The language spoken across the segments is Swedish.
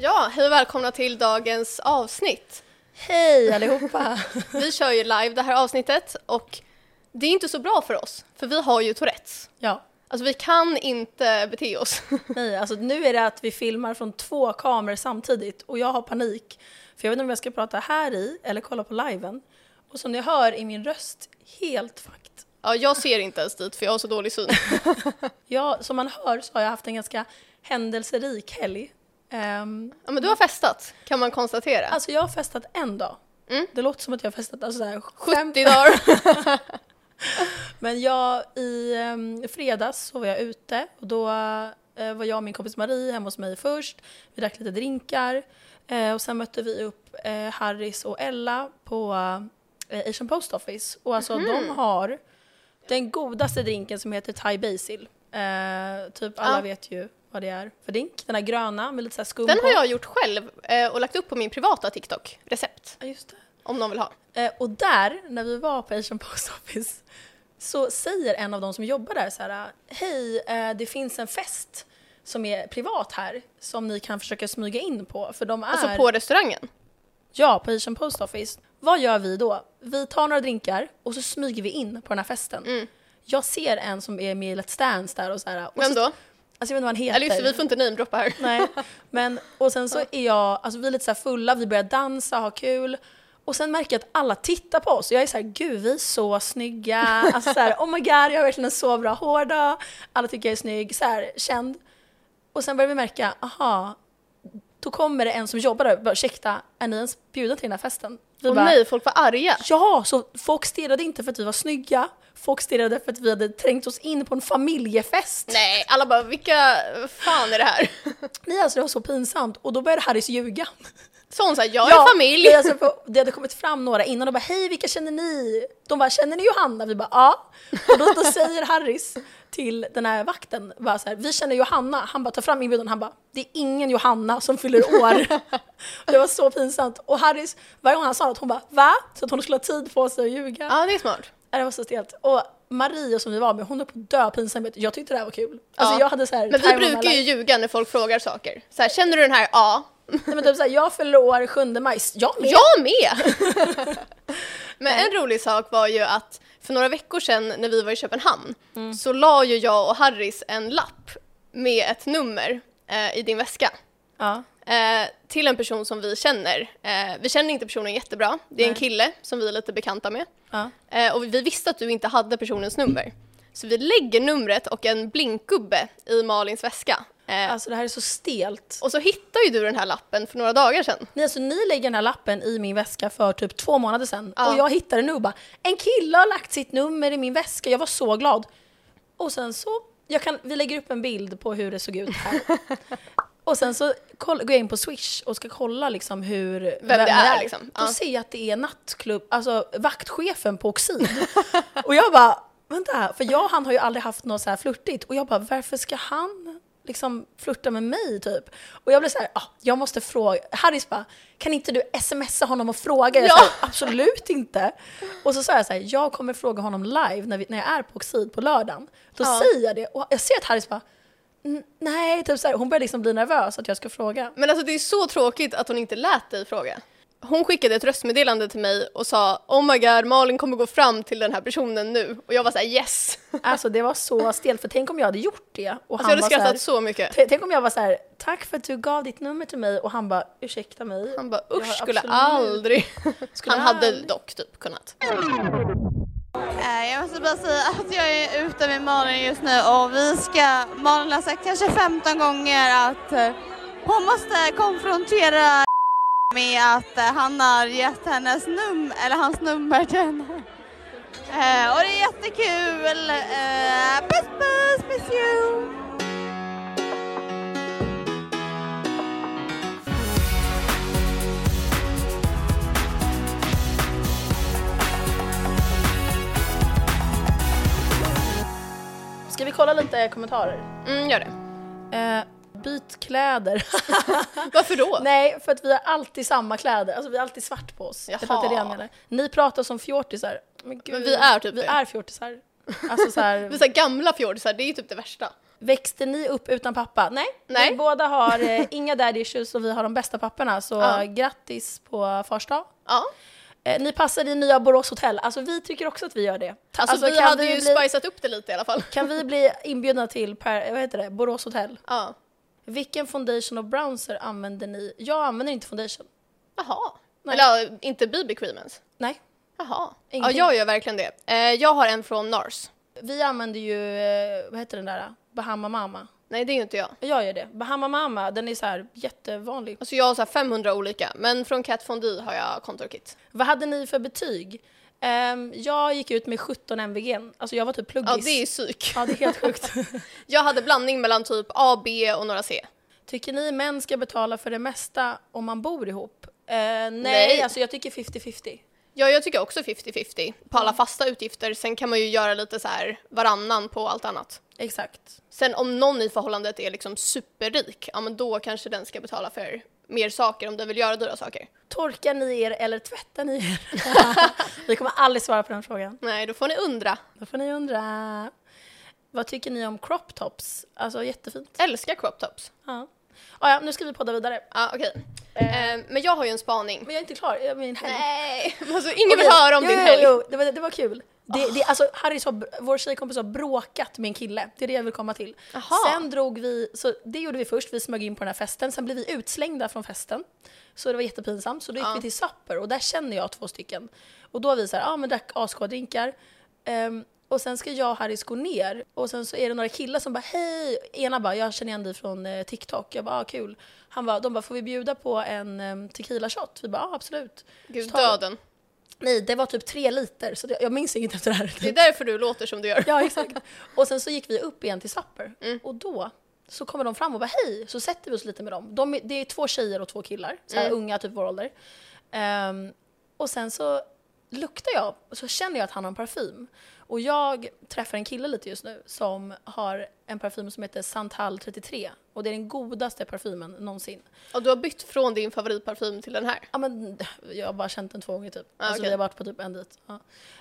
Ja, hej och välkomna till dagens avsnitt. Hej allihopa! Vi kör ju live det här avsnittet och det är inte så bra för oss, för vi har ju Tourettes. ja, Alltså vi kan inte bete oss. nej, alltså nu är det att vi filmar från två kameror samtidigt och jag har panik. För jag vet inte om jag ska prata här i eller kolla på liven. Och som ni hör är min röst helt fucked. Ja, jag ser inte ens dit för jag har så dålig syn. Ja, som man hör så har jag haft en ganska händelserik helg. Ehm, Ja, men du har festat, kan man konstatera. alltså jag har festat en dag. Mm. Det låter som att jag har festat alltså där, 70 dagar. Men jag, i um, fredags så var jag ute och då eh, var jag och min kompis Marie hemma hos mig först. Vi drack lite drinkar eh, och sen mötte vi upp eh, Harris och Ella på eh, Asian Post Office. Och alltså de har den godaste drinken som heter Thai Basil. Typ alla Ja. vet ju vad det är för drink. Den här gröna med lite så här skum Den på. har jag gjort själv eh, och lagt upp på min privata TikTok, recept, Ja, just det. om någon vill ha. Eh, och där, när vi var på Asian Post Office, så säger en av de som jobbar där så här, hej, eh, det finns en fest som är privat här som ni kan försöka smyga in på, för de är... Alltså på restaurangen. Ja, på Asian Post Office. Vad gör vi då? Vi tar några drinkar och så smyger vi in på den här festen. Mm. Jag ser en som är med i Let's Dance där och så här. Och Vem så, då? Alltså jag vet inte vad han heter. Eller just vi får inte namedroppa här. Nej, men och sen så är jag, alltså vi är lite så här fulla, vi börjar dansa, ha kul. Och sen märker jag att alla tittar på oss jag är så här, gud vi är så snygga. Alltså så här, oh my god, jag har verkligen en så bra hårdag. Alla tycker jag är snygg, så här, känd. Och sen börjar vi märka, aha, då kommer det en som jobbar där och bara, ursäkta, är ni ens bjudna till den här festen? Vi Och bara, nej, folk var arga. Ja, så folk stirrade inte för att vi var snygga. Folk stirrade för att vi hade trängt oss in på en familjefest. Nej, alla bara vilka fan är det här? Nej, alltså det var så pinsamt. Och då började Harris ljuga. Så hon sa jag är familj. nej, Alltså, för det hade kommit fram några innan och bara hej vilka känner ni? De bara känner ni Johanna? Vi bara ja. Och då, då säger Harris till den här vakten bara så här, vi känner Johanna. Han bara tar fram inbjudan han bara det är ingen Johanna som fyller år. det var så pinsamt. Och Harris, varje gång han sa något hon bara va? Så att hon skulle ha tid på sig att ljuga. Ja, det är smart. Det var så stelt. Och Maria som vi var med, hon höll på att dö pinsamhet. Jag tyckte det här var kul. Alltså Ja. jag hade så här, Men vi brukar ju ljuga när folk frågar saker. Så här, känner du den här? Ja. Nej, men typ så här, jag fyller år 7 maj. Jag med. Jag med! Men en rolig sak var ju att för några veckor sedan när vi var i Köpenhamn Mm. så la ju jag och Harris en lapp med ett nummer eh, i din väska. Ja. Eh, till en person som vi känner. Eh, vi känner inte personen jättebra. Det är en Nej. kille som vi är lite bekanta med. Ja. Eh, och vi visste att du inte hade personens nummer. Så vi lägger numret och en blinkgubbe i Malins väska. Eh, Alltså det här är så stelt. och så hittar ju du den här lappen för några dagar sedan. Nej, alltså, ni lägger den här lappen i min väska för typ två månader sedan Ja. och jag hittade nu och bara en kille har lagt sitt nummer i min väska. Jag var så glad. Och sen så, jag kan, vi lägger upp en bild på hur det såg ut här. och sen så koll, går jag in på Swish och ska kolla liksom hur, vem, det är, liksom. Då Ja. ser jag att det är nattklubb, alltså vaktchefen på Oxid. och jag bara, vänta, för jag och han har ju aldrig haft något så här flörtigt och jag bara, varför ska han liksom flirta med mig typ? Och jag blev så här, ah, jag måste fråga, Harris bara, kan inte du smsa honom och fråga? Jag Ja. sa, absolut inte. Och så sa jag så här, jag kommer fråga honom live när, vi, när jag är på Oxid på lördagen. Då Ja. säger jag det och jag ser att Harris bara, "N- nej, typ så här, hon börjar liksom bli nervös att jag ska fråga. Men alltså det är så tråkigt att hon inte lät dig fråga. Hon skickade ett röstmeddelande till mig och sa Oh my god, Malin kommer gå fram till den här personen nu. Och jag var såhär yes! Alltså Alltså det var så stelt, för tänk om jag hade gjort det. Och jag hade var så skrattat här, så mycket. Tänk om jag var så här, tack för att du gav ditt nummer till mig och han bara, ursäkta mig. Han bara usch, skulle aldrig. Skulle Han hade aldrig. dock typ kunnat. Eh, jag måste bara säga att jag är ute med Malin just nu och vi ska, Malin har sagt kanske 15 gånger att eh, hon måste konfrontera med att eh, han har gett hennes num eller hans nummer till henne. Och det är jättekul. Puss puss, miss you! Ska vi kolla lite kommentarer? Mm, gör det. Eh, byt kläder. Varför då? Nej, för att vi har alltid samma kläder. Alltså vi har alltid svart på oss. Jag tror att det är det Jaha. menar. Ni pratar som fjortisar. Men, gud, Men vi är typ Vi det. är fjortisar. Alltså så här, Vi är så här gamla fjortisar, det är ju typ det värsta. Växte ni upp utan pappa? Nej, Nej. vi båda har eh, inga daddy issues och vi har de bästa papporna. Så Ja. grattis på fars dag. Ja. Eh, ni passar i nya Borås hotell. Alltså vi tycker också att vi gör det. Alltså, vi kan hade vi ju bli, spicat upp det lite i alla fall. Kan vi bli inbjudna till per, vad heter det, Borås hotell? Ja. Vilken foundation och bronzer använder ni? Jag använder inte foundation. Jaha. Nej. Eller ja, inte BB cream ens. Nej. Jaha. Ja, Ingenting. jag gör verkligen det. Eh, jag har en från NARS. Vi använder ju, eh, vad heter den där? Bahama Mama. Nej, det är ju inte jag. Jag gör det. Bahama Mama, den är så här jättevanlig. Alltså jag har så här 500 olika, men från Kat Von D har jag Contour Kit. Vad hade ni för betyg? Ehm, jag gick ut med 17 MVG. Alltså jag var typ pluggis. Ja, det är psyk. Ja, det är helt sjukt. Jag hade blandning mellan typ A, B och några C. Tycker ni män ska betala för det mesta om man bor ihop? Eh, nej, Nej. alltså jag tycker 50-50. Ja, jag tycker också 50-50 på alla fasta utgifter. Sen kan man ju göra lite så här varannan på allt annat. Exakt. Sen om någon i förhållandet är liksom superrik, ja men då kanske den ska betala för mer saker om den vill göra dyra saker. Torkar ni er eller tvättar ni er? Vi kommer aldrig svara på den frågan. Nej, då får ni undra. Då får ni undra. Vad tycker ni om crop tops? Alltså jättefint. Älskar crop tops. Ja. Ah, ja, nu ska vi podda vidare. Ja, okej. Eh, men jag har ju en spaning. Men jag är inte klar. Jag min helg. Nej, alltså ingen vill Okej. höra om jo, din jo, helg. Jo, det, var, det var kul. Det, det, alltså, Harris har, vår tjejkompis har bråkat med en kille. Det är det jag vill komma till. Jaha. Sen drog vi, så det gjorde vi först, vi smög in på den här festen. Sen blev vi utslängda från festen. Så det var jättepinsamt. Så då gick Ja. vi till Supper och där känner jag två stycken. Och då har vi så här, ja men drack askodrinkar. Um, och sen ska jag och Harris gå ner och sen så är det några killar som bara hej, ena bara jag känner igen dig från eh, TikTok, jag bara ah, kul. Han bara, de bara får vi bjuda på en um, tequila shot? Vi bara ah, absolut. Gud, döden. Nej, det var typ tre liter så det, jag minns inget efter det här. Det är därför du låter som du gör. Ja, exakt. Och sen så gick vi upp igen till Supper Mm. och då så kommer de fram och bara hej, så sätter vi oss lite med dem. De, det är två tjejer och två killar, så här Mm. unga, typ vår ålder. Ehm, och sen så luktar jag och så känner jag att han har en parfym. Och jag träffar en kille lite just nu som har en parfym som heter Santal 33 och det är den godaste parfymen någonsin. Och du har bytt från din favoritparfym till den här. Ja, men, jag har bara känt den två gånger typ. Ah, alltså, okej. Vi har varit på typ en dejt. Ja.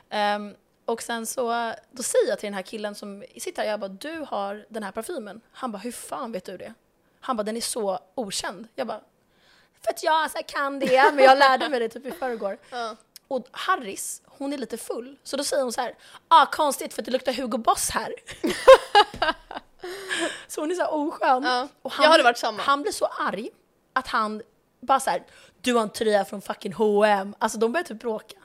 Ehm, och sen så då säger jag till den här killen som sitter här, jag bara du har den här parfymen. Han bara hur fan vet du det? Han bara den är så okänd. Jag bara för att jag så här, kan det, men jag lärde mig det typ i förrgår. Ja. Och Harris, hon är lite full, så då säger hon så här, ah konstigt för att det luktar Hugo Boss här. så hon är så här oskön. Ja, Och jag hade varit samma. Han blir så arg att han bara så här, du har en tröja från fucking H&M. Alltså de börjar typ bråka.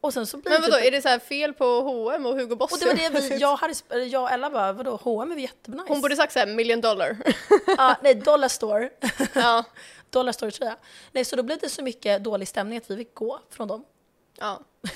Och sen så blir Men vadå, typ, är det så här fel på H&M och Hugo Boss? och det var det vi, jag, och Harris, jag och Ella bara, vadå H&M är väl jättenice? Hon borde sagt så här million dollar. ja, nej, Dollar Store. ja. Dollar Store tröja. Nej, så då blev det så mycket dålig stämning att vi fick gå från dem. Ja.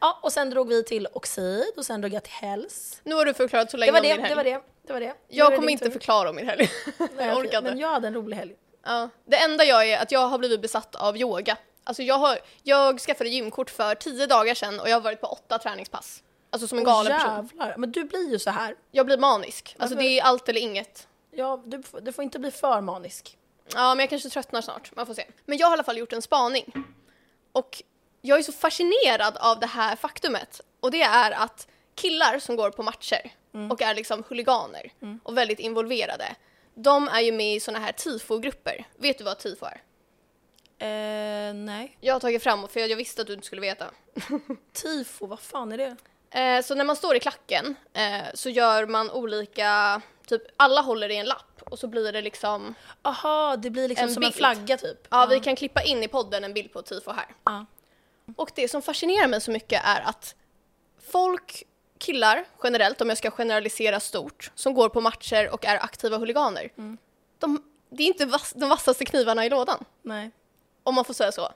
Ja, och sen drog vi till Oxid och sen drog jag till Hells. Nu har du förklarat så länge Det var om det, din helg. det var det, det var det. Jag kommer inte tur. förklara om min helg. Nej, jag orkar Men jag hade en rolig helg. Ja. Det enda jag är att jag har blivit besatt av yoga. Alltså jag, har, jag skaffade gymkort för tio dagar sedan och jag har varit på åtta träningspass. Alltså som en galen person. jävlar. Men du blir ju så här. Jag blir manisk. Alltså Varför? det är allt eller inget. Ja, du, du får inte bli för manisk. Ja, men jag kanske tröttnar snart. Man får se. Men jag har i alla fall gjort en spaning. Och jag är så fascinerad av det här faktumet. Och det är att killar som går på matcher och är liksom huliganer och väldigt involverade. De är ju med i såna här tifogrupper. Vet du vad tifo är? Eh, nej. Jag har tagit fram, för jag visste att du inte skulle veta. Tifo, vad fan är det? Eh, så när man står i klacken eh, så gör man olika, typ alla håller i en lapp och så blir det liksom, Aha, det blir liksom En som en bild. flagga typ. ja vi kan klippa in i podden en bild på tifo här. Ja. Och det som fascinerar mig så mycket är att folk, killar generellt, om jag ska generalisera stort, som går på matcher och är aktiva huliganer, de, det är inte vass, de vassaste knivarna i lådan, Nej. om man får säga så.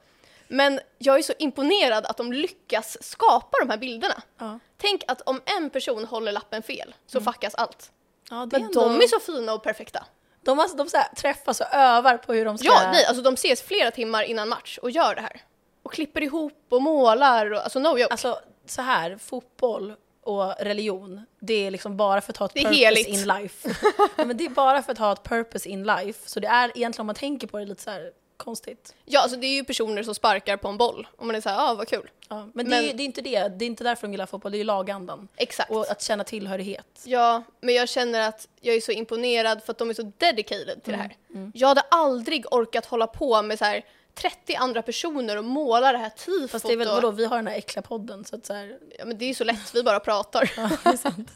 Men jag är så imponerad att de lyckas skapa de här bilderna. Ja. Tänk att om en person håller lappen fel så fuckas allt. Ja, Men ändå... de är så fina och perfekta. De, alltså, de så här, träffas och övar på hur de ska... Ja, nej, alltså de ses flera timmar innan match och gör det här. Och klipper ihop och målar och alltså no joke. Alltså så här, fotboll och religion, det är liksom bara för att ha ett Det purpose heligt. in life. ja, men det är bara för att ha ett purpose in life. Så det är egentligen om man tänker på det lite så här konstigt. Ja, alltså det är ju personer som sparkar på en boll och man är såhär, ja ah, vad kul. Ja, men, det, Men- är, det är inte det, det är inte därför de gillar fotboll, det är ju lagandan. Exakt. Och att känna tillhörighet. Ja, men jag känner att jag är så imponerad för att de är så dedicated till det här. Jag hade aldrig orkat hålla på med så här 30 andra personer och måla det här tifot. Fast det är väl vadå, vi har den här äckliga podden så att så här, Ja, men det är ju så lätt, vi bara pratar. ja, det är sant.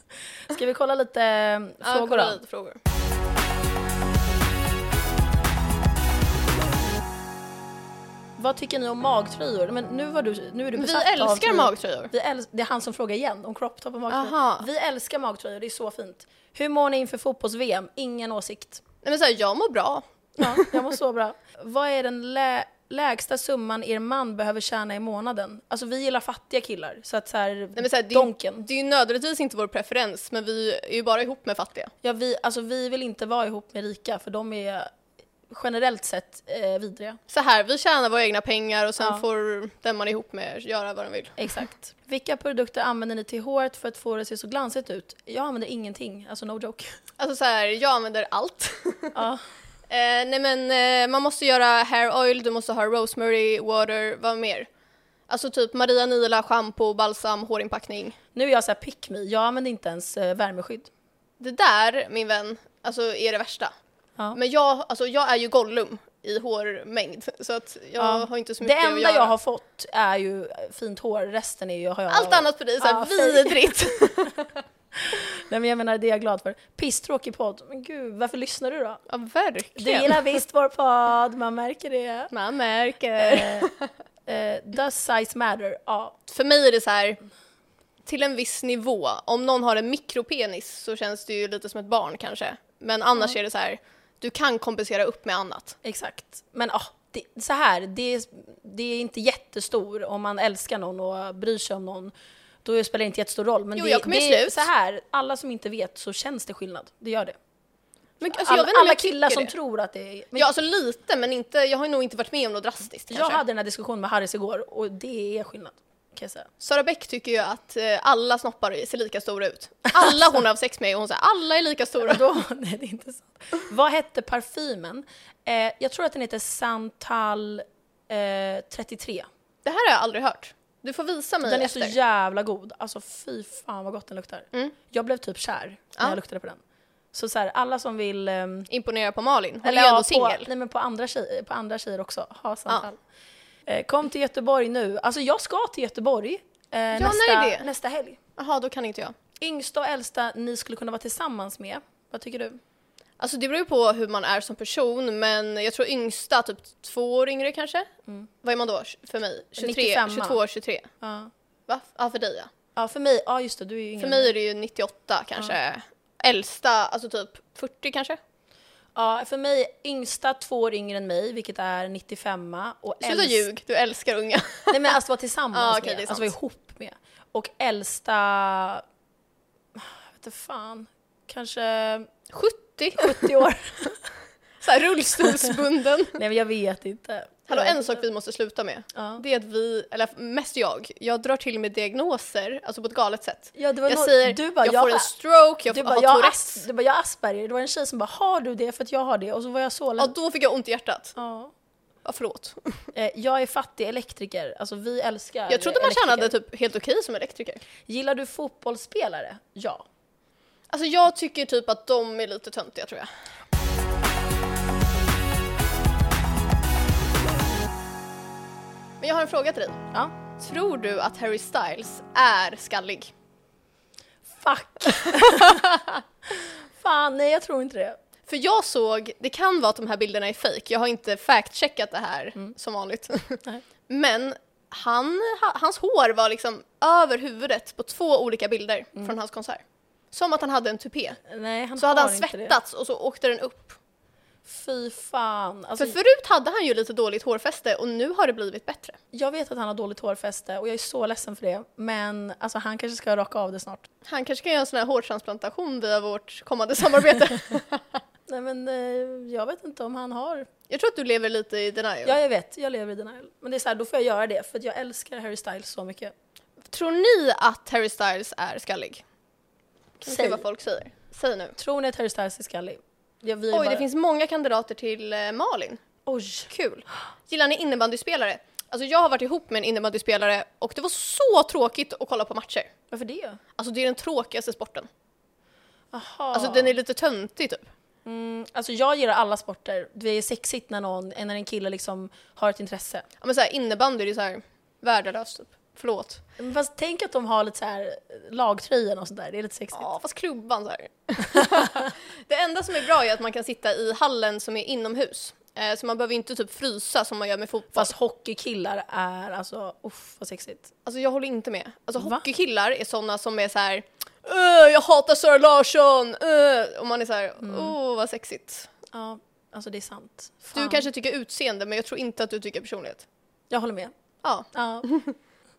Ska vi kolla lite eh, Ja, frågor kolla då? lite frågor. Vad tycker ni om magtröjor? Men nu, var du, nu är du Vi besatt av älskar tröjor. magtröjor. Vi äls- det är han som frågar igen om crop top och magtröjor. Aha. Vi älskar magtröjor, det är så fint. Hur mår ni inför fotbolls-VM? Ingen åsikt. Nej, men så här, jag mår bra. Ja, jag mår så bra. Vad är den lä- lägsta summan er man behöver tjäna i månaden? Alltså vi gillar fattiga killar, så att så här, Nej, men så här, det, är, donken. det är ju nödvändigtvis inte vår preferens, men vi är ju bara ihop med fattiga. Ja, vi, alltså, vi vill inte vara ihop med rika, för de är generellt sett eh, vidriga. Så här, vi tjänar våra egna pengar och sen Ja. får den man är ihop med göra vad den vill. Exakt. Vilka produkter använder ni till håret för att få det att se så glansigt ut? Jag använder ingenting, alltså no joke. Alltså så här, jag använder allt. Ja. Eh, nej men eh, man måste göra hair oil, du måste ha rosemary water, vad mer? Alltså typ Maria Nila, shampoo, balsam, hårinpackning. Nu är jag så här pick me, jag använder inte ens eh, värmeskydd. Det där, min vän, alltså är det värsta. Ja. Men jag, alltså jag är ju Gollum i hårmängd, så att jag Ja. har inte så Det mycket att enda göra. jag har fått är ju fint hår, resten är ju, har jag... Allt annat på dig är såhär Ja, vidrigt. Nej men jag menar, det är jag glad för. Pisstråkig podd, men gud, varför lyssnar du då? ja, Du verkligen. gillar visst vår podd, man märker det. Man märker. Eh, eh, does size matter? Ja. För mig är det så här till en viss nivå. Om någon har en mikropenis så känns det ju lite som ett barn kanske. Men annars är det så här, du kan kompensera upp med annat. Exakt. Men ah, det, så här, det, det är inte jättestor om man älskar någon och bryr sig om någon. Då spelar det inte jättestor roll. Men Jo, det, jag kommer det är så här, alla som inte vet så känns det skillnad. Det gör det. Men, alltså, alla alla killar som det. tror att det är... Men Ja, alltså lite, men inte, jag har nog inte varit med om något drastiskt jag kanske. hade den här diskussionen med Harris igår och det är skillnad. Sara Bäck tycker ju att eh, alla snoppar ser lika stora ut. Alla hon har sex med, och hon säger alla är lika stora. Då, nej, det är inte sant. Vad hette parfymen? Eh, jag tror att den heter Santal eh, 33. Det här har jag aldrig hört. Du får visa mig Den är efter. så jävla god. Alltså fy fan vad gott den luktar. Mm. Jag blev typ kär när Ja. jag luktade på den. Så, så här, alla som vill... ehm, Imponera på Malin. Hon eller är ju ändå singel. nej, men på, andra tjejer, på andra tjejer också. Ha Santal. Eh, kom till Göteborg nu. Alltså jag ska till Göteborg eh, nästa, är det? nästa helg. Jaha, då kan inte jag. Yngsta och äldsta ni skulle kunna vara tillsammans med. Vad tycker du? Alltså det beror ju på hur man är som person, men jag tror yngsta, typ två år yngre kanske. Vad är man då för mig? 23, 95. 22, 23. Ja. Va? Ja, för dig ja. Ja, för mig, ja just det, du är ju yngre För mig är det ju 98 kanske. Äldsta, alltså typ 40 kanske. Ja, för mig yngsta två år yngre än mig, vilket är 95 och Sluta äldst- ljug, du älskar unga. Nej men alltså vara tillsammans Ja, okej, med, alltså vara ihop med. Och äldsta, jag vet inte fan, kanske 70? 70 år. Så här rullstolsbunden. Nej men jag vet inte. Hallå, en sak vi måste sluta med. Ja. Det är att vi, eller mest jag, jag drar till med diagnoser, alltså på ett galet sätt. Ja, det var Jag nå- säger, du bara, jag jag får en stroke, jag Du får, bara, har jag, Tourettes. du bara, jag har Asperger. Det var en tjej som bara, har du det för att jag har det? Och så var jag så Ja, då fick jag ont i hjärtat. Ja. Ja, förlåt. Eh, Jag är fattig elektriker, alltså vi älskar Jag trodde man elektriker. tjänade typ helt okej som elektriker. Gillar du fotbollsspelare? Ja. Alltså jag tycker typ att de är lite töntiga tror jag. Men jag har en fråga till dig. Ja. Tror du att Harry Styles är skallig? Fuck! Fan, nej jag tror inte det. För jag såg, det kan vara att de här bilderna är fake. jag har inte fact-checkat det här som vanligt. Men han, ha- hans hår var liksom över huvudet på två olika bilder från hans konsert. Som att han hade en tupé. Nej, han Så hade han svettats och så åkte den upp. Fy fan. Alltså, För förut hade han ju lite dåligt hårfäste och nu har det blivit bättre. Jag vet att han har dåligt hårfäste och jag är så ledsen för det. Men alltså, han kanske ska raka av det snart. Han kanske kan göra en sån här hårtransplantation via vårt kommande samarbete. Nej men eh, jag vet inte om han har. jag tror att du lever lite i denial. Ja jag vet, jag lever i denial. Men det är så här, då får jag göra det för att jag älskar Harry Styles så mycket. Tror ni att Harry Styles är skallig? Kan Säg. vad folk säger? Säg nu. Tror ni att Harry Styles är skallig? Ja, vi är Oj, bara... det finns många kandidater till eh, Malin. Oj. Kul. Gillar ni innebandyspelare? Alltså jag har varit ihop med en innebandyspelare och det var så tråkigt att kolla på matcher. Varför det? Alltså det är den tråkigaste sporten. Aha. Alltså den är lite töntig typ. mm, alltså jag gillar alla sporter. Det är sexigt när, någon, när en kille liksom har ett intresse. Ja men såhär innebandy det är såhär värdelöst typ. Förlåt. Men Fast tänk att de har lite så här lagtröjan och sånt där. Det är lite sexigt. Ja fast klubban så här. det enda som är bra är att man kan sitta i hallen som är inomhus. Eh, Så man behöver inte typ frysa som man gör med fotboll. Fast hockeykillar är alltså, uff vad sexigt. Alltså jag håller inte med. Alltså Va? hockeykillar är sådana som är så här. "Öh, jag hatar Sara Larsson! öh." Och man är så här, Mm. åh vad sexigt. Ja, alltså det är sant. Du Fan. kanske tycker utseende men jag tror inte att du tycker personlighet. Jag håller med. Ja, Ja.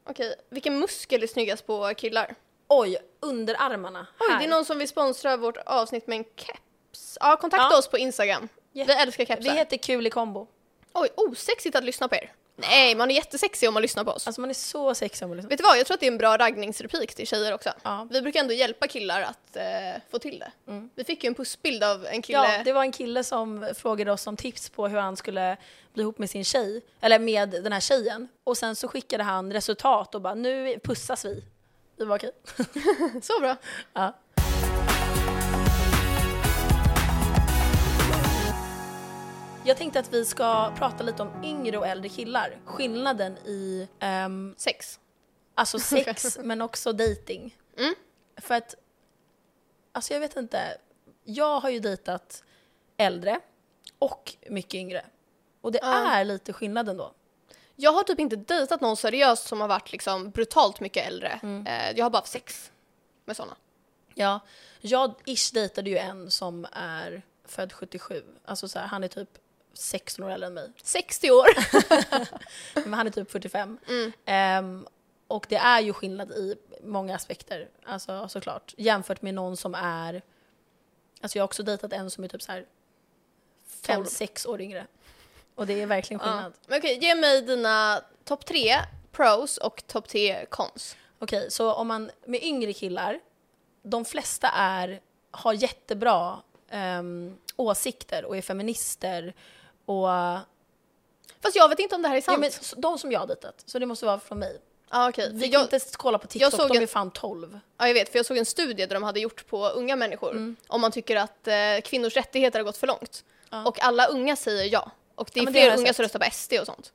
Okej. Vilken muskel är snyggast på killar? Oj, underarmarna. Oj, Här. det är någon som vill sponsra vårt avsnitt med en keps. Ja, kontakta Ja. oss på Instagram. Jätte- Vi älskar Vi kepsar. heter Kul i kombo. Oj, osexigt att lyssna på er. Nej, man är jättesexig om man lyssnar på oss. Alltså man är så sexig om man lyssnar. Vet du vad, jag tror att det är en bra raggningsreplik till tjejer också. Ja. Vi brukar ändå hjälpa killar att eh, få till det. Vi fick ju en pussbild av en kille. Mm. Ja, det var en kille som frågade oss om tips på hur han skulle bli ihop med sin tjej, eller med den här tjejen. Och sen så skickade han resultat och bara nu pussas vi. Vi var okej. Så bra. Ja. Jag tänkte att vi ska prata lite om yngre och äldre killar. Skillnaden i ehm, Sex. Alltså sex men också dating. Mm. För att, alltså jag vet inte. Jag har ju dejtat äldre och mycket yngre. Och det Ja. är lite skillnad ändå. Jag har typ inte dejtat någon seriöst som har varit liksom brutalt mycket äldre. Mm. Eh, jag har bara haft sex med sådana. Ja, jag ish dejtade ju en som är född 77. Alltså så här, han är typ 16 år äldre än mig. 60 år. Men han är typ 45. Mm. Ehm, och det är ju skillnad i många aspekter, alltså såklart. Jämfört med någon som är, alltså jag har också dejtat en som är typ så här Tolv. 5-6 år yngre. Och det är verkligen Ja. skillnad. Men okej, ge mig dina topp tre pros och topp tre cons. Okej, så om man med yngre killar, de flesta är, har jättebra ehm, åsikter och är feminister och Fast jag vet inte om det här är ja, sant. men, s- de som jag har dejtat, så det måste vara från mig. Ja, okej. Vi kan jag, inte kolla på TikTok, såg de är fan 12. ja, jag vet, för jag såg en studie där de hade gjort på unga människor om man tycker att eh, kvinnors rättigheter har gått för långt. Ja. Och alla unga säger ja. Och det är Ja, men det fler jag unga sett. som röstar på SD och sånt.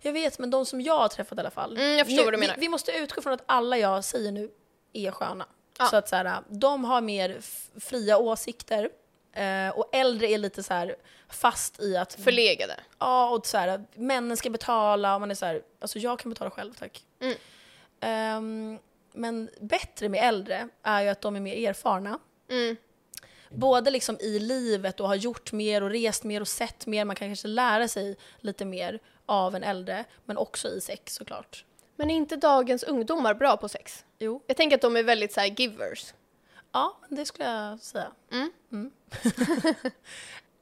Jag vet, men de som jag har träffat i alla fall. Mm, jag förstår nu, vad du menar. Vi, vi måste utgå från att alla jag säger nu är sköna. Ja. Så att så här, de har mer fria åsikter. Eh, och äldre är lite så här fast i att Förlegade. ja, och så här, männen ska betala och man är så här, alltså jag kan betala själv tack. Mm. Ehm, men bättre med äldre är ju att de är mer erfarna. Mm. Både liksom i livet och har gjort mer och rest mer och sett mer. Man kan kanske lära sig lite mer av en äldre, men också i sex såklart. Men är inte dagens ungdomar bra på sex? Jo. Jag tänker att de är väldigt så här givers. Ja, det skulle jag säga.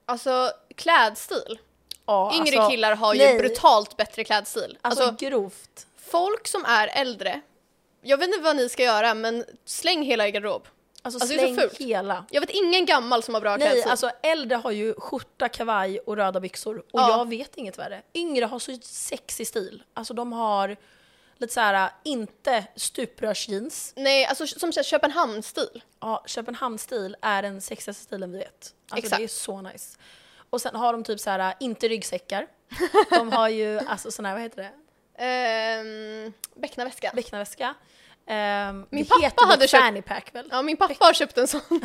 Alltså klädstil. Ja, Yngre alltså, killar har ju nej. brutalt bättre klädstil. Alltså, Alltså, grovt. folk som är äldre, jag vet inte vad ni ska göra men släng hela er garderob. Alltså, Alltså, det är så släng fult. hela. Jag vet ingen gammal som har bra Nej, klädstil. alltså äldre har ju skjorta, kavaj och röda byxor. Och Ja. jag vet inget värre. Yngre har så sexig stil. Alltså de har lite så här, inte stuprörsjeans. Nej, alltså som Köpenhamn-stil. Ja, Köpenhamn-stil är den sexigaste stilen vi vet. Alltså Exakt. det är så nice. Och sen har de typ så här, inte ryggsäckar. De har ju alltså sån här, vad heter det? Ehm, Becknarväska. Becknarväska. Ehm, Min pappa hade köpt- fanny pack väl? Ja, min pappa har köpt en sån.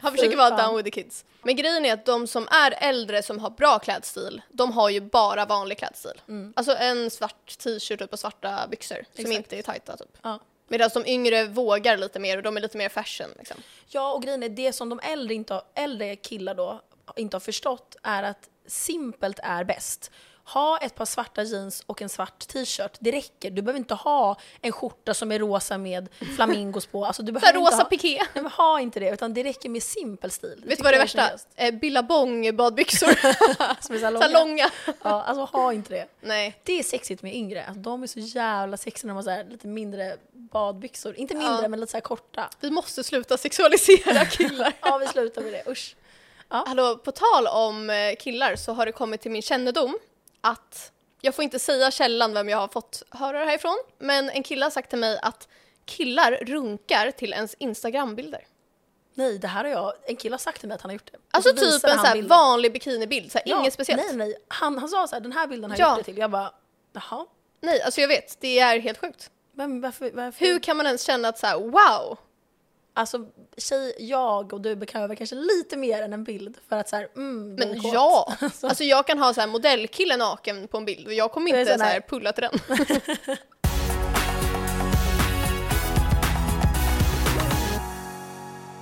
Han försöker vara down with the kids. Men grejen är att de som är äldre som har bra klädstil, de har ju bara vanlig klädstil. Alltså en svart t-shirt och svarta byxor som Exakt. inte är tajta typ. Ja. Medan de yngre vågar lite mer och de är lite mer fashion liksom. Ja, och grejen är det som de äldre, inte har, äldre killar då inte har förstått är att simpelt är bäst. Ha ett par svarta jeans och en svart t-shirt, det räcker. Du behöver inte ha en skjorta som är rosa med flamingos på. Alltså, du behöver inte rosa ha, piké. Nej, men ha inte det, utan det räcker med simpel stil. Vet du vad det är värsta? Eh, Billabong badbyxor. Som är så här så långa. långa. Ja, alltså ha inte det. Nej. Det är sexigt med yngre. Alltså, de är så jävla sexiga när de har lite mindre badbyxor. Inte mindre, Ja. men lite så korta. Vi måste sluta sexualisera killar. Ja, vi slutar med det. Usch. Ja. Hallå, på tal om eh, killar så har det kommit till min kännedom att, jag får inte säga källan vem jag har fått höra det här ifrån, men en kille har sagt till mig att killar runkar till ens Instagrambilder. Nej, det här har jag, en kille har sagt till mig att han har gjort det. Alltså så typ en så vanlig bikinibild, så här, Ja, inget speciellt. Nej, nej. Han, han sa så här, den här bilden har jag Ja. gjort det till. Jag bara, jaha. Nej, alltså jag vet, det är helt sjukt. Men varför, varför? Hur kan man ens känna att så här, wow, Alltså, tjej, jag och du behöver kanske lite mer än en bild för att så här, mm, men ja! Alltså. Alltså jag kan ha så här modellkille naken på en bild och jag kommer inte så så här här- pulla till den.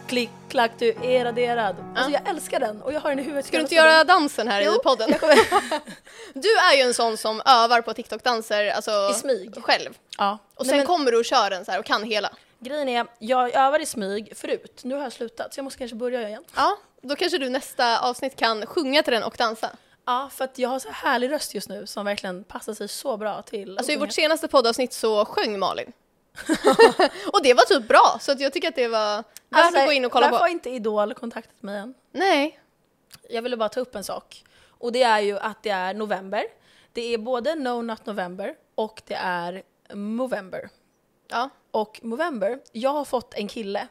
Klick, klack, du är raderad. Alltså jag älskar den och jag har den i huvudet. Ska du inte göra dansen här Jo, i podden? Du är ju en sån som övar på TikTok-danser alltså, I smyg. själv. Ja. Och Nej, sen men kommer du och kör den så här och kan hela. Grejen är, jag övar i smyg förut. Nu har jag slutat så jag måste kanske börja igen. Ja, då kanske du nästa avsnitt kan sjunga till den och dansa. Ja, för att jag har så här härlig röst just nu som verkligen passar sig så bra till Alltså i vårt senaste poddavsnitt så sjöng Malin. och det var typ bra, så att jag tycker att det var värt Alltså, att gå in och kolla varför på. har inte Idol kontaktat mig än? Nej. Jag ville bara ta upp en sak. Och det är ju att det är november. Det är både No Not November och det är Movember. Ja. Och Movember, jag har fått en kille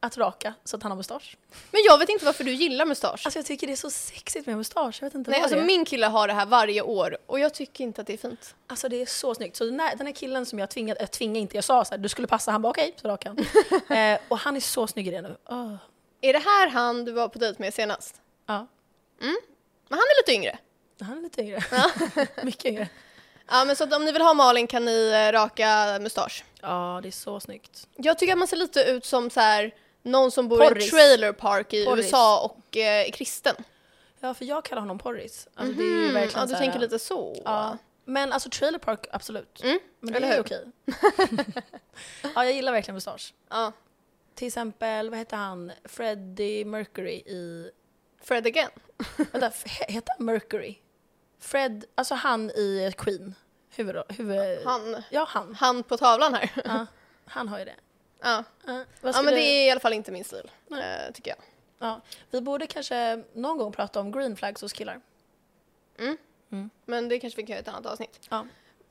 att raka så att han har mustasch. Men jag vet inte varför du gillar mustasch. Alltså jag tycker det är så sexigt med mustasch, jag vet inte Nej, alltså det är. min kille har det här varje år och jag tycker inte att det är fint. Alltså det är så snyggt. Så den här, den här killen som jag tvingade, jag tvingade inte, jag sa så här, du skulle passa, han bara okej, så rakade han. eh, och han är så snygg i det nu. Åh. Är det här han du var på dejt med senast? Ja, Men han är lite yngre. han är lite yngre. Mycket yngre. Ja, men så att om ni vill ha Malin kan ni eh, raka mustasch. Ja, det är så snyggt. Jag tycker att man ser lite ut som så här, någon som bor i Porris. en trailer park i Porris. USA och eh, är kristen. Ja, för jag kallar honom Porris. Alltså, det är ju verkligen Ja, du här- tänker lite så. Ja. Men alltså trailer park, absolut. Mm, Men det är hur? okej. ja, jag gillar verkligen mustasch. Ja. Till exempel, vad heter han, Freddie Mercury i... Fred again. Vänta, heter han Mercury? Fred, alltså han i Queen. Huvud, huvud, Han, Ja, han. han på tavlan här. Ja, han har ju det. Ja. Ja, ja, men det är i alla fall inte min stil, eh, tycker jag. ja, vi borde kanske någon gång prata om green flags hos killar. Men det kanske vi kan göra i ett annat avsnitt. Ja.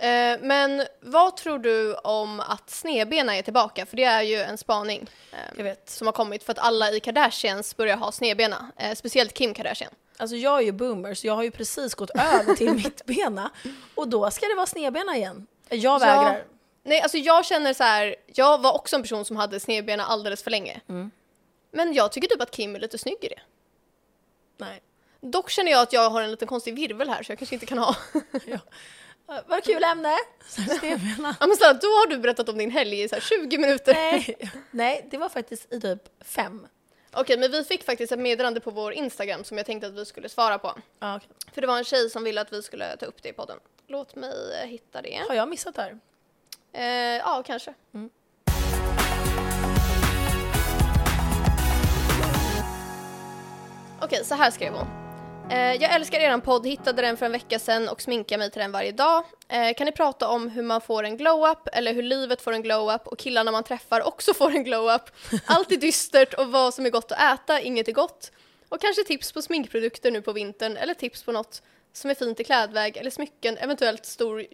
Eh, men vad tror du om att snedbena är tillbaka? För det är ju en spaning eh, som har kommit för att alla i Kardashians börjar ha snedbena. Eh, speciellt Kim Kardashian. Alltså jag är ju boomer så jag har ju precis gått över till mittbena och då ska det vara snedbena igen. Jag vägrar. Nej, alltså jag känner så här. Jag var också en person som hade snedbena alldeles för länge. Mm. Men jag tycker typ att Kim är lite snygg i det. Nej. Dock känner jag att jag har en liten konstig virvel här så jag kanske inte kan ha. Ja. Vad kul ämne! Snedbena. ja, men så här, då har du berättat om din helg i så här 20 minuter. Nej. Nej, det var faktiskt i typ fem. Okej, men vi fick faktiskt ett meddelande på vår Instagram som jag tänkte att vi skulle svara på. Ja, okej. För det var en tjej som ville att vi skulle ta upp det i podden. Låt mig eh, hitta det. Har jag missat det här? Eh, ja, kanske. Mm. Okej, så här skrev hon. Eh, jag älskar eran podd, hittade den för en vecka sedan och sminkar mig till den varje dag. Eh, kan ni prata om hur man får en glow-up eller hur livet får en glow-up och killarna man träffar också får en glow-up? Allt är dystert och vad som är gott att äta, inget är gott. Och kanske tips på sminkprodukter nu på vintern eller tips på något som är fint i klädväg eller smycken, eventuellt stor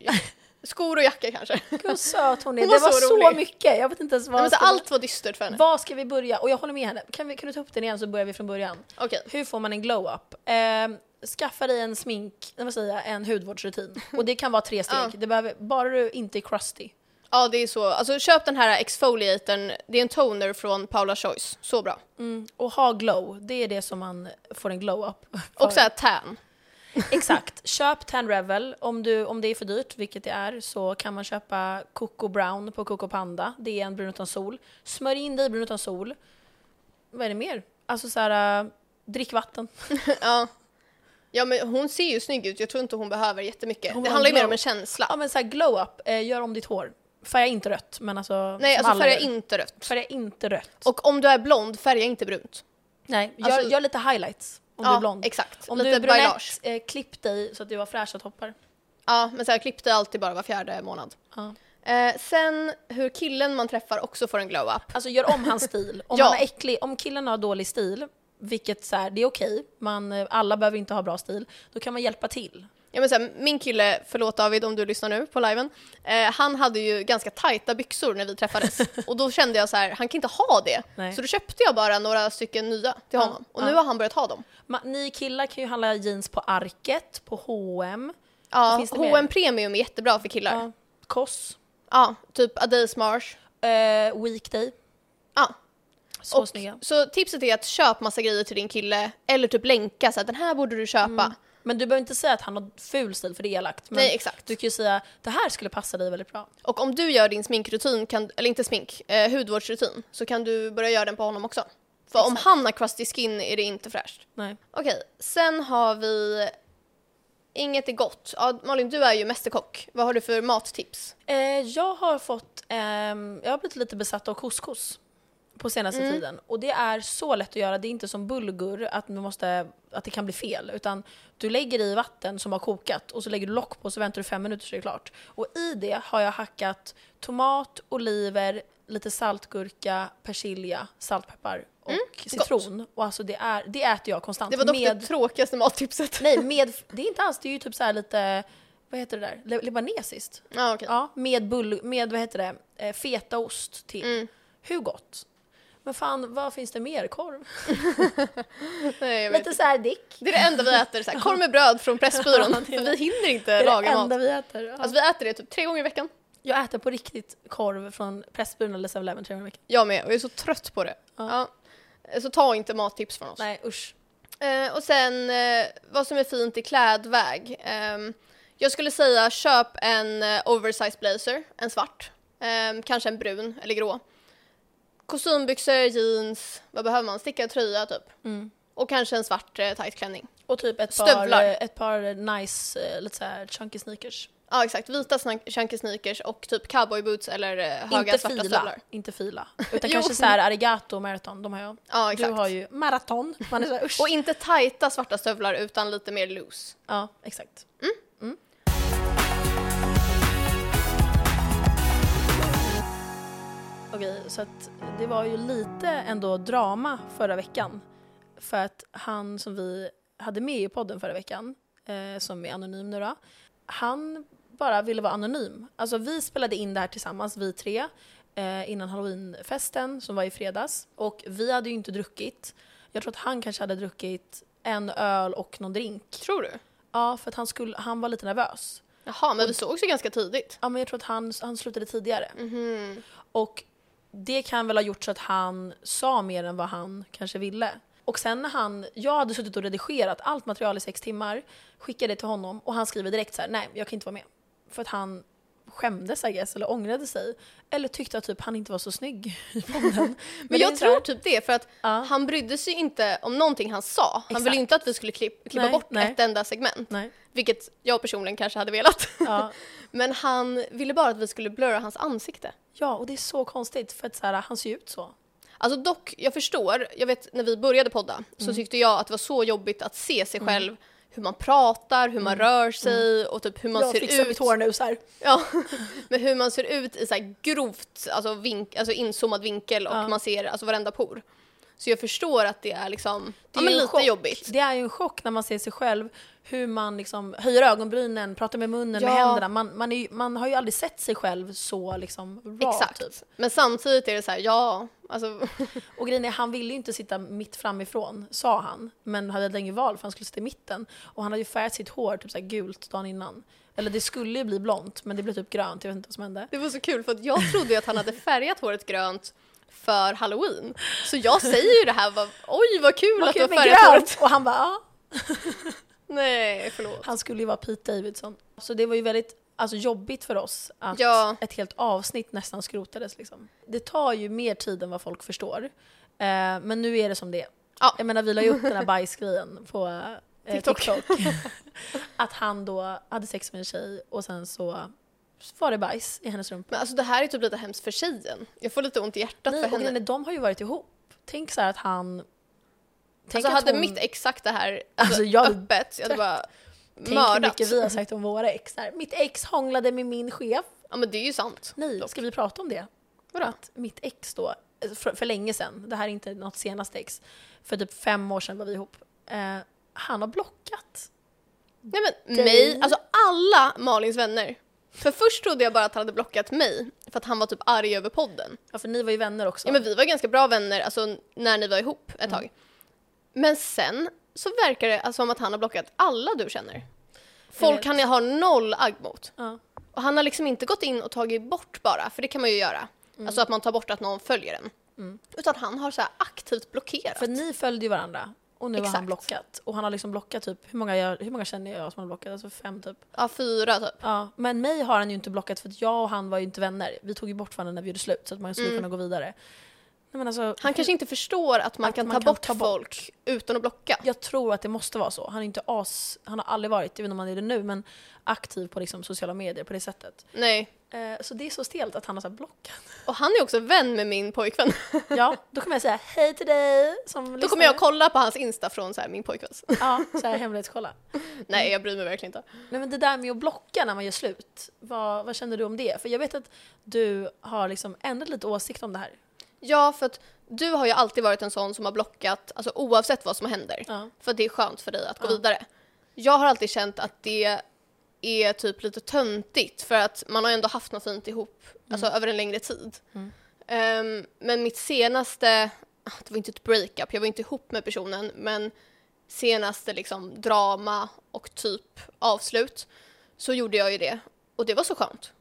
skor och jacka kanske. Gud vad söt hon är. Hon var det var så så, mycket. Jag vet inte ens Nej, vad men så allt var dystert för henne. Var ska vi börja? Och jag håller med henne. Kan, vi, kan du ta upp den igen så börjar vi från början. Okej, Hur får man en glow-up? Eh, skaffa dig en smink, nej, vad säger jag, en hudvårdsrutin. Och det kan vara tre steg. Ja. Det behöver, bara du inte är crusty. ja det är så. Alltså köp den här exfoliatorn, det är en toner från Paula Choice, så bra. Mm. Och ha glow, det är det som man får en glow-up. Och så här tan. Exakt. Köp Tan Revel. Om, du, om det är för dyrt, vilket det är, så kan man köpa Coco Brown på Coco Panda. Det är en brun utan sol. Smörj in dig i brun utan sol. Vad är det mer? Alltså så här, äh, drick vatten. ja. ja men hon ser ju snygg ut, jag tror inte hon behöver jättemycket. Hon det handlar ju mer om en känsla. Ja men så här glow up, eh, gör om ditt hår. Färga inte rött, men alltså Nej alltså färga gör. inte rött. Färga inte rött. Och om du är blond, färga inte brunt. Nej, gör, alltså- gör lite highlights om du ja, är blond. exakt. Om Lite du är bailage. brunett, eh, klipp dig så att du har fräscha toppar. Ja, men så här, klipp dig alltid bara var fjärde månad. Ja. Eh, sen hur killen man träffar också får en glow-up. Alltså gör om hans stil. Om Ja. han är äcklig, om killen har dålig stil, vilket så här, det är okej, man, eh, alla behöver inte ha bra stil, då kan man hjälpa till. Ja, men så här, min kille, förlåt David om du lyssnar nu på liven, eh, han hade ju ganska tajta byxor när vi träffades och då kände jag så här, han kan inte ha det. Nej. Så då köpte jag bara några stycken nya till Ja, honom och nu ja. har han börjat ha dem. Ma, ni killar kan ju handla jeans på Arket, på H&M, Ja? H&M Premium är jättebra för killar. Ja, ja. Koss, typ A Days Marsh. eh, Weekday, Ja. så och, snygga. så tipset är att köp massa grejer till din kille eller typ länka så att den här borde du köpa. Mm. Men du behöver inte säga att han har ful stil för det är elakt. Men Nej exakt. du kan ju säga det här skulle passa dig väldigt bra. Och om du gör din sminkrutin, kan, eller inte smink, eh, hudvårdsrutin, så kan du börja göra den på honom också. För om Exakt. han har crusty skin är det inte fräscht. Nej. Okej, sen har vi Inget är gott. Ja, Malin, du är ju mästerkock. Vad har du för mattips? Eh, jag har fått, ehm, jag har blivit lite besatt av couscous på senaste Mm. tiden. Och det är så lätt att göra, det är inte som bulgur att, man måste, att det kan bli fel. Utan du lägger i vatten som har kokat och så lägger du lock på och så väntar du fem minuter så är det klart. Och i det har jag hackat tomat, oliver, lite saltgurka, persilja, saltpeppar och citron. Och alltså det, är, det äter jag konstant. Mm, Det var dock med, det tråkigaste mattipset. Nej, med, det är inte alls, det är ju typ så lite, vad heter det där, libanesiskt. Ja, okej. Ja, med, bull, med vad heter det, eh, fetaost till. Mm. Hur gott? Men fan, vad finns det mer? Korv? Nej. Lite så här dick. Det är det enda vi äter, så här, korv med bröd från Pressbyrån. Det är för det. vi hinner Det inte är laga det mat. enda vi äter. Ja. Alltså vi äter det typ tre gånger i veckan. jag äter på riktigt korv från Pressbyrån eller 7-Eleven tre gånger i veckan. Jag med, och jag är så trött på det. Ja. Ja. Så ta inte mattips från oss. Nej usch. Eh, och sen eh, vad som är fint i klädväg. Ehm, jag skulle säga köp en eh, oversized blazer, en svart. Ehm, kanske en brun eller grå. Kostymbyxor, jeans, vad behöver man? Stickad tröja typ. Mm. Och kanske en svart eh, tight klänning. Och typ ett par, Stövlar. eh, ett par nice, eh, lite så här chunky sneakers. Ja exakt, vita chunky sneakers och typ cowboyboots eller eh, höga inte svarta fila, stövlar. inte fila. Utan kanske så här arigato maraton, de har jag. Ja Du exakt. har ju maraton. Man är så här, usch. Och inte tajta svarta stövlar utan lite mer loose. Ja, exakt. Mm. Okej, så att det var ju lite ändå drama förra veckan. För att han som vi hade med i podden förra veckan, eh, som är anonym nu då, han bara ville vara anonym. Alltså vi spelade in det här tillsammans, vi tre, eh, innan halloweenfesten som var i fredags. Och vi hade ju inte druckit. Jag tror att han kanske hade druckit en öl och någon drink. Tror du? Ja, för att han, skulle, han var lite nervös. Jaha, men vi sågs ju ganska tidigt. Ja, men jag tror att han, han slutade tidigare. Mhm. Och det kan väl ha gjort så att han sa mer än vad han kanske ville. Och sen när han, jag hade suttit och redigerat allt material i sex timmar, skickade det till honom och han skriver direkt så här: nej jag kan inte vara med. För att han skämdes I guess, eller ångrade sig. Eller tyckte att typ han inte var så snygg i podden. Men, jag här- tror typ det, för att Ja. han brydde sig inte om någonting han sa. Han Exakt. ville inte att vi skulle klipp, klippa Nej, bort nej. ett enda segment. Nej. Vilket jag personligen kanske hade velat. Ja. Men han ville bara att vi skulle blurra hans ansikte. ja, och det är så konstigt för att så här, han ser ju ut så. Alltså dock, jag förstår. Jag vet när vi började podda Mm. så tyckte jag att det var så jobbigt att se sig själv hur man pratar, hur man rör sig och typ hur man Mm. jag ser fixar ut. mitt hår nu så här. Ja, men hur man ser ut i så här grovt, alltså, vink, alltså inzoomad vinkel och Ja. man ser alltså varenda por. Så jag förstår att det är liksom, Det ja är en lite chock. jobbigt. Det är ju en chock när man ser sig själv, hur man liksom höjer ögonbrynen, pratar med munnen, med Ja. händerna. Man, man, ju, man har ju aldrig sett sig själv så liksom raw, Exakt. Typ. Men samtidigt är det så här, ja, alltså Och grejen är, han ville ju inte sitta mitt framifrån, sa han. Men hade länge val för han skulle sitta i mitten. Och han hade ju färgat sitt hår typ så gult dagen innan. Eller det skulle ju bli blont, men det blev typ grönt, jag vet inte vad som hände. det var så kul för att jag trodde ju att han hade färgat håret grönt för halloween. Så jag säger ju det här, bara, oj vad kul Vad att du kul har med färgat håret. Och han bara, ja. Nej, förlåt. Han skulle ju vara Pete Davidson. Så det var ju väldigt alltså, jobbigt för oss att Ja. ett helt avsnitt nästan skrotades. Liksom. Det tar ju mer tid än vad folk förstår. Eh, men nu är det som det är. Ja. Jag menar vi la ju upp den här bajsgrejen på eh, TikTok. TikTok. att han då hade sex med en tjej och sen så var det bajs i hennes rumpa. Men alltså det här är typ lite hemskt för tjejen. Jag får lite ont i hjärtat Nej, för henne. är, de har ju varit ihop. Tänk så här att han... Tänk Alltså hade hon- mitt ex sagt det här alltså, Alltså, jag- öppet, jag hade bara Tänk hur mördat. mycket vi har sagt om våra ex. Där. Mitt ex hånglade med min chef. Ja men det är ju sant. Nej, Dock. ska vi prata om det? Vadå? Att mitt ex då för, för länge sedan, det här är inte något senaste ex, för typ fem år sedan var vi ihop. Eh, han har blockat. Nej men mig, alltså alla Malins vänner. För först trodde jag bara att han hade blockat mig för att han var typ arg över podden. Ja, för ni var ju vänner också. Ja men vi var ganska bra vänner alltså när ni var ihop ett tag. Men sen så verkar det alltså, som att han har blockat alla du känner. Folk han har noll agg mot. Ja. Och han har liksom inte gått in och tagit bort bara, för det kan man ju göra. Alltså att man tar bort att någon följer en. Utan han har så här aktivt blockerat. För ni följde ju varandra och nu har han Exakt. blockat. Och han har liksom blockat typ, hur många, jag, hur många känner jag som har blockat? Alltså fem typ. Ja, fyra typ. Ja, men mig har han ju inte blockat för att jag och han var ju inte vänner. Vi tog ju bort varandra när vi gjorde slut så att man skulle kunna gå vidare. Nej, alltså, Han kanske inte förstår att man Att kan man ta kan bort ta bort. folk utan att blocka. Jag tror att det måste vara så. Han är inte as, han har aldrig varit, inte om han är det nu, men aktiv på liksom sociala medier på det sättet. Nej. Eh, så det är så stelt att han har så blockat. Och han är också vän med min pojkvän. Ja, då kommer jag säga hej till dig som Då kommer jag kolla på hans Insta från så här, min pojkväns. Ja, så här hemlighetskolla. Nej, jag bryr mig verkligen inte. Nej men det där med att blocka när man gör slut, vad, vad känner du om det? För jag vet att du har liksom ändrat lite åsikt om det här. Ja, för att du har ju alltid varit en sån som har blockat, alltså oavsett vad som händer. Ja. För att det är skönt för dig att gå Ja. vidare. Jag har alltid känt att det är typ lite töntigt för att man har ändå haft något fint ihop, alltså över en längre tid. Ehm, men mitt senaste, ah, det var inte ett breakup, jag var inte ihop med personen, men senaste liksom drama och typ avslut så gjorde jag ju det och det var så skönt.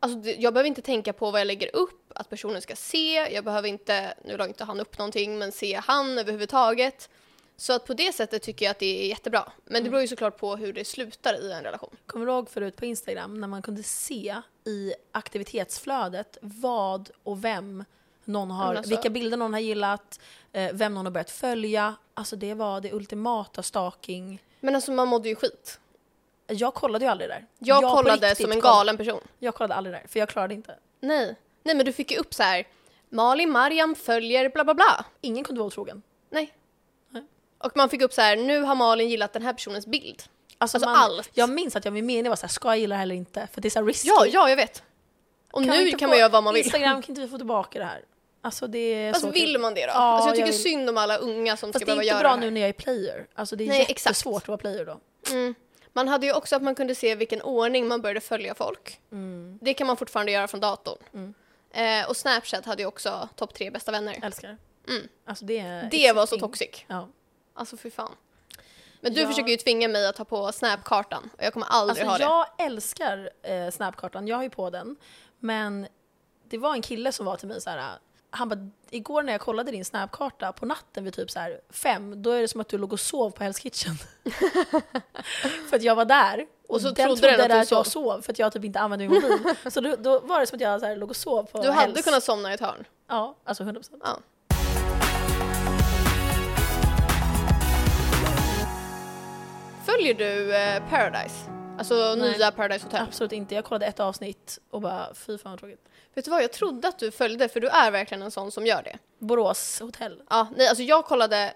Alltså, det, jag behöver inte tänka på vad jag lägger upp, att personen ska se, jag behöver inte, nu la inte han upp någonting, men se han överhuvudtaget. Så att på det sättet tycker jag att det är jättebra. Men det beror ju såklart på hur det slutar i en relation. Kommer du ihåg förut på Instagram när man kunde se i aktivitetsflödet vad och vem någon har, alltså- vilka bilder någon har gillat, eh, vem någon har börjat följa. Alltså det var det ultimata stalking. Men alltså man mådde ju skit. Jag kollade ju aldrig där. Jag, på kollade som en galen person. Jag kollade aldrig där, för jag klarade inte. Nej. Nej men du fick ju upp så här. Malin Mariam följer bla bla bla. Ingen kunde vara otrogen. Nej. Nej. Och man fick upp så här, nu har Malin gillat den här personens bild. Alltså, Alltså man, allt. Jag minns att jag med mening var såhär, ska jag gilla det här eller inte? För det är så här risky. Ja, ja jag vet. Och vi nu inte kan man göra vad man vill. Instagram, kan inte vi få tillbaka det här? Alltså det är Fast så vill kul. man det då? Ja, alltså jag jag tycker vill. synd om alla unga som Fast ska det är behöva inte göra bra det här. nu när jag är player. Alltså det är Nej, jättesvårt exakt. att vara player då. Mm. Man hade ju också att man kunde se vilken ordning man började följa folk. Mm. Det kan man fortfarande göra från datorn. Eh, och Snapchat hade ju också topp tre bästa vänner. Älskar. Mm. Alltså det är Det var så toxic. Ja. Alltså fy fan. Men du Ja. försöker ju tvinga mig att ta på Snapkartan och jag kommer aldrig Alltså ha det. jag älskar eh, Snapkartan, jag har ju på den. Men det var en kille som var till mig så här. Han bara, igår när jag kollade din Snapkarta på natten vid typ så här fem, då är det som att du låg och sov på Hell's Kitchen. för att jag var där. Och, så den trodde den att du att jag sov. för att jag typ inte använde min mobil. så då, då var det som att jag så här, låg och sov på Du hade Hell's. kunnat somna i ett hörn. Ja, alltså 100%. Ja. Följer du eh, Paradise? Alltså Nej. nya Paradise Hotel? Absolut inte. Jag kollade ett avsnitt och bara fy fan vad tråkigt. Vet du vad, jag trodde att du följde för du är verkligen en sån som gör det. Borås hotell. Ja, nej alltså jag kollade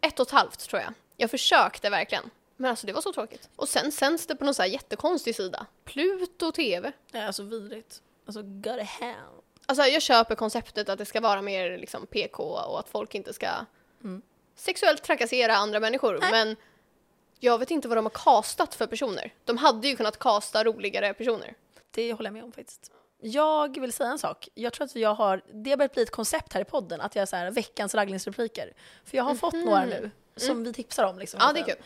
ett och ett halvt tror jag. Jag försökte verkligen. Men alltså det var så tråkigt. Och sen sänds det på någon så här jättekonstig sida. Pluto TV. Är alltså vidrigt. Alltså go to hell. Alltså jag köper konceptet att det ska vara mer liksom PK och att folk inte ska sexuellt trakassera andra människor. Men jag vet inte vad de har kastat för personer. De hade ju kunnat kasta roligare personer. Det håller jag med om faktiskt. Jag vill säga en sak. Jag tror att jag har, det har börjat bli ett koncept här i podden, att jag är så här veckans raggningsrepliker. För jag har fått några nu, som vi tipsar om. Liksom, Ja, det är kul.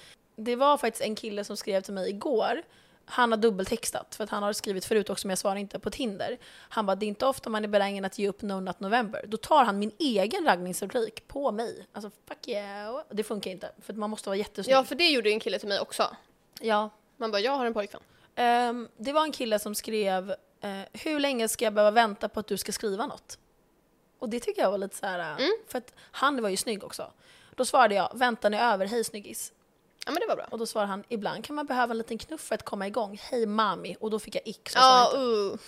Det var faktiskt en kille som skrev till mig igår. Han har dubbeltextat, för att han har skrivit förut också, men jag svarar inte, på Tinder. Han bara, det är inte ofta man är benägen att ge upp No Not November. Då tar han min egen raggningsreplik på mig. Alltså, fuck you. Det funkar inte, för man måste vara jättesnygg. Ja, för det gjorde ju en kille till mig också. ja. Man bara, jag har en pojkvän. Ehm, det var en kille som skrev eh, “Hur länge ska jag behöva vänta på att du ska skriva något?” Och det tycker jag var lite så här, eh, Mm. för att han var ju snygg också. Då svarade jag “Väntan är över, hej snyggis”. Ja, men det var bra. Och då svarade han “Ibland kan man behöva en liten knuff för att komma igång, hej mami” och då fick jag ick så Ja, uh.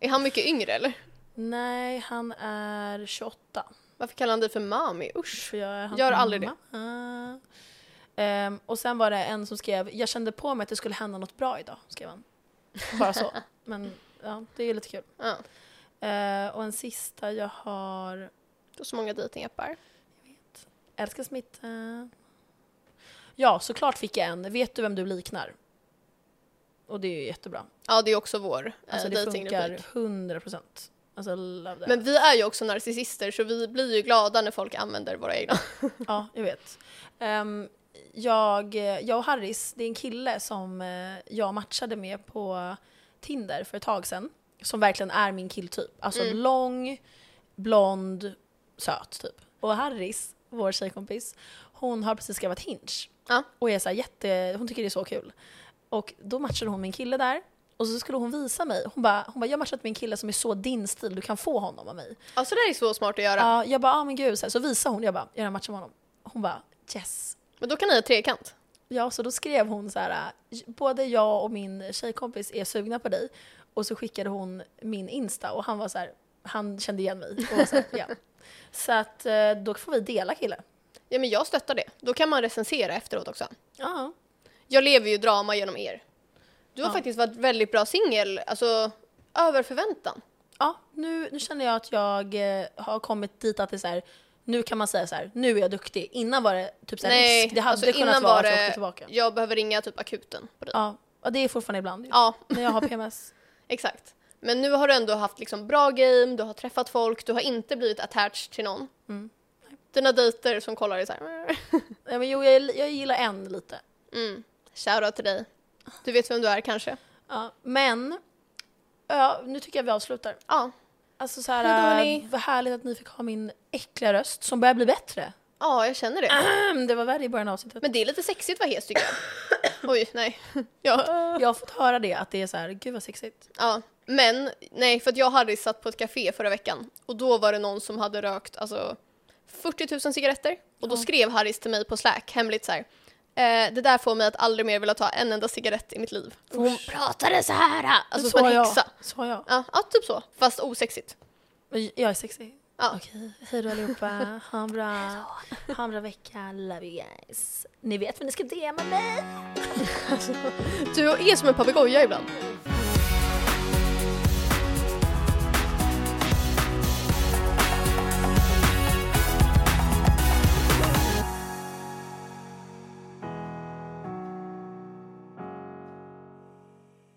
Är han mycket yngre eller? Nej, han är 28. Varför kallar han dig för mami? Usch. För jag är hans Gör aldrig det. mamma. Ehm, och sen var det en som skrev “Jag kände på mig att det skulle hända något bra idag”, skrev han. Bara så. Men ja, det är lite kul. Ja. Eh, och en sista jag har... Det är så många datingappar. Älskar smitta. Ja, såklart fick jag en. Vet du vem du liknar? Och det är ju jättebra. Ja, det är också vår Alltså eh, det funkar datingreplik. 100 procent. Alltså. Men vi är ju också narcissister så vi blir ju glada när folk använder våra egna. Ja, jag vet. Ehm, jag, jag och Harris, det är en kille som eh, jag matchade med på Tinder för ett tag sedan. Som verkligen är min killtyp. Alltså Mm. lång, blond, söt typ. Och Harris, vår tjejkompis, hon har precis skaffat Hinge. Ja. Och är så jätte, hon tycker det är så kul. Och då matchade hon en kille där. Och så skulle hon visa mig. Hon bara, hon bara jag har matchat med en kille som är så din stil, du kan få honom av mig. Alltså det här är så smart att göra. Ja, jag bara, ah, men gud. Så, här, så visade hon, jag bara, jag har matchat med honom. Hon bara, yes. Men då kan ni ha trekant. Ja, så då skrev hon så här, både jag och min tjejkompis är sugna på dig. Och så skickade hon min Insta och han var så här, han kände igen mig. Och så, här, ja. så att eh, då får vi dela kille. Ja men jag stöttar det. Då kan man recensera efteråt också. Ja. Jag lever ju drama genom er. Du har Ja. faktiskt varit väldigt bra singel, alltså över förväntan. Ja, nu, nu känner jag att jag eh, har kommit dit att det är så här, nu kan man säga så här, nu är jag duktig. Innan var det typ så här Nej, risk, det hade alltså kunnat innan vara var att jag åkte tillbaka. jag behöver ringa typ akuten på dig. Ja, och det är fortfarande ibland. Ja, När jag har PMS. exakt. Men nu har du ändå haft liksom bra game, du har träffat folk, du har inte blivit attached till någon. Mm. Dina dejter som kollar är så här. Ja, men jo, jag, jag gillar en lite. Mm. Shoutout till dig. Du vet vem du är kanske? Ja, men ja, nu tycker jag vi avslutar. Ja. Alltså så här, hörni. äh, vad härligt att ni fick ha min äckliga röst som börjar bli bättre. Ja, jag känner det. Det var värre i början av avsnittet. Men det är lite sexigt vara hes tycker jag. Oj, nej. Ja. Jag har fått höra det, att det är så här, gud vad sexigt. ja. Men, nej, för att jag hade satt på ett café förra veckan och då var det någon som hade rökt alltså 40 000 cigaretter och då Ja. skrev Harris till mig på Slack hemligt så här. Eh, det där får mig att aldrig mer vilja ta en enda cigarett i mitt liv. För hon Usch. pratade så här, alltså så som en jag. häxa. Så jag. Ja, ja, typ så. Fast osexigt. Jag är sexig. Ja. Okej, hej då allihopa. Ha en bra, ha en bra vecka. Love you guys. Ni vet vad ni ska DMa mig. Du är som en papegoja ibland.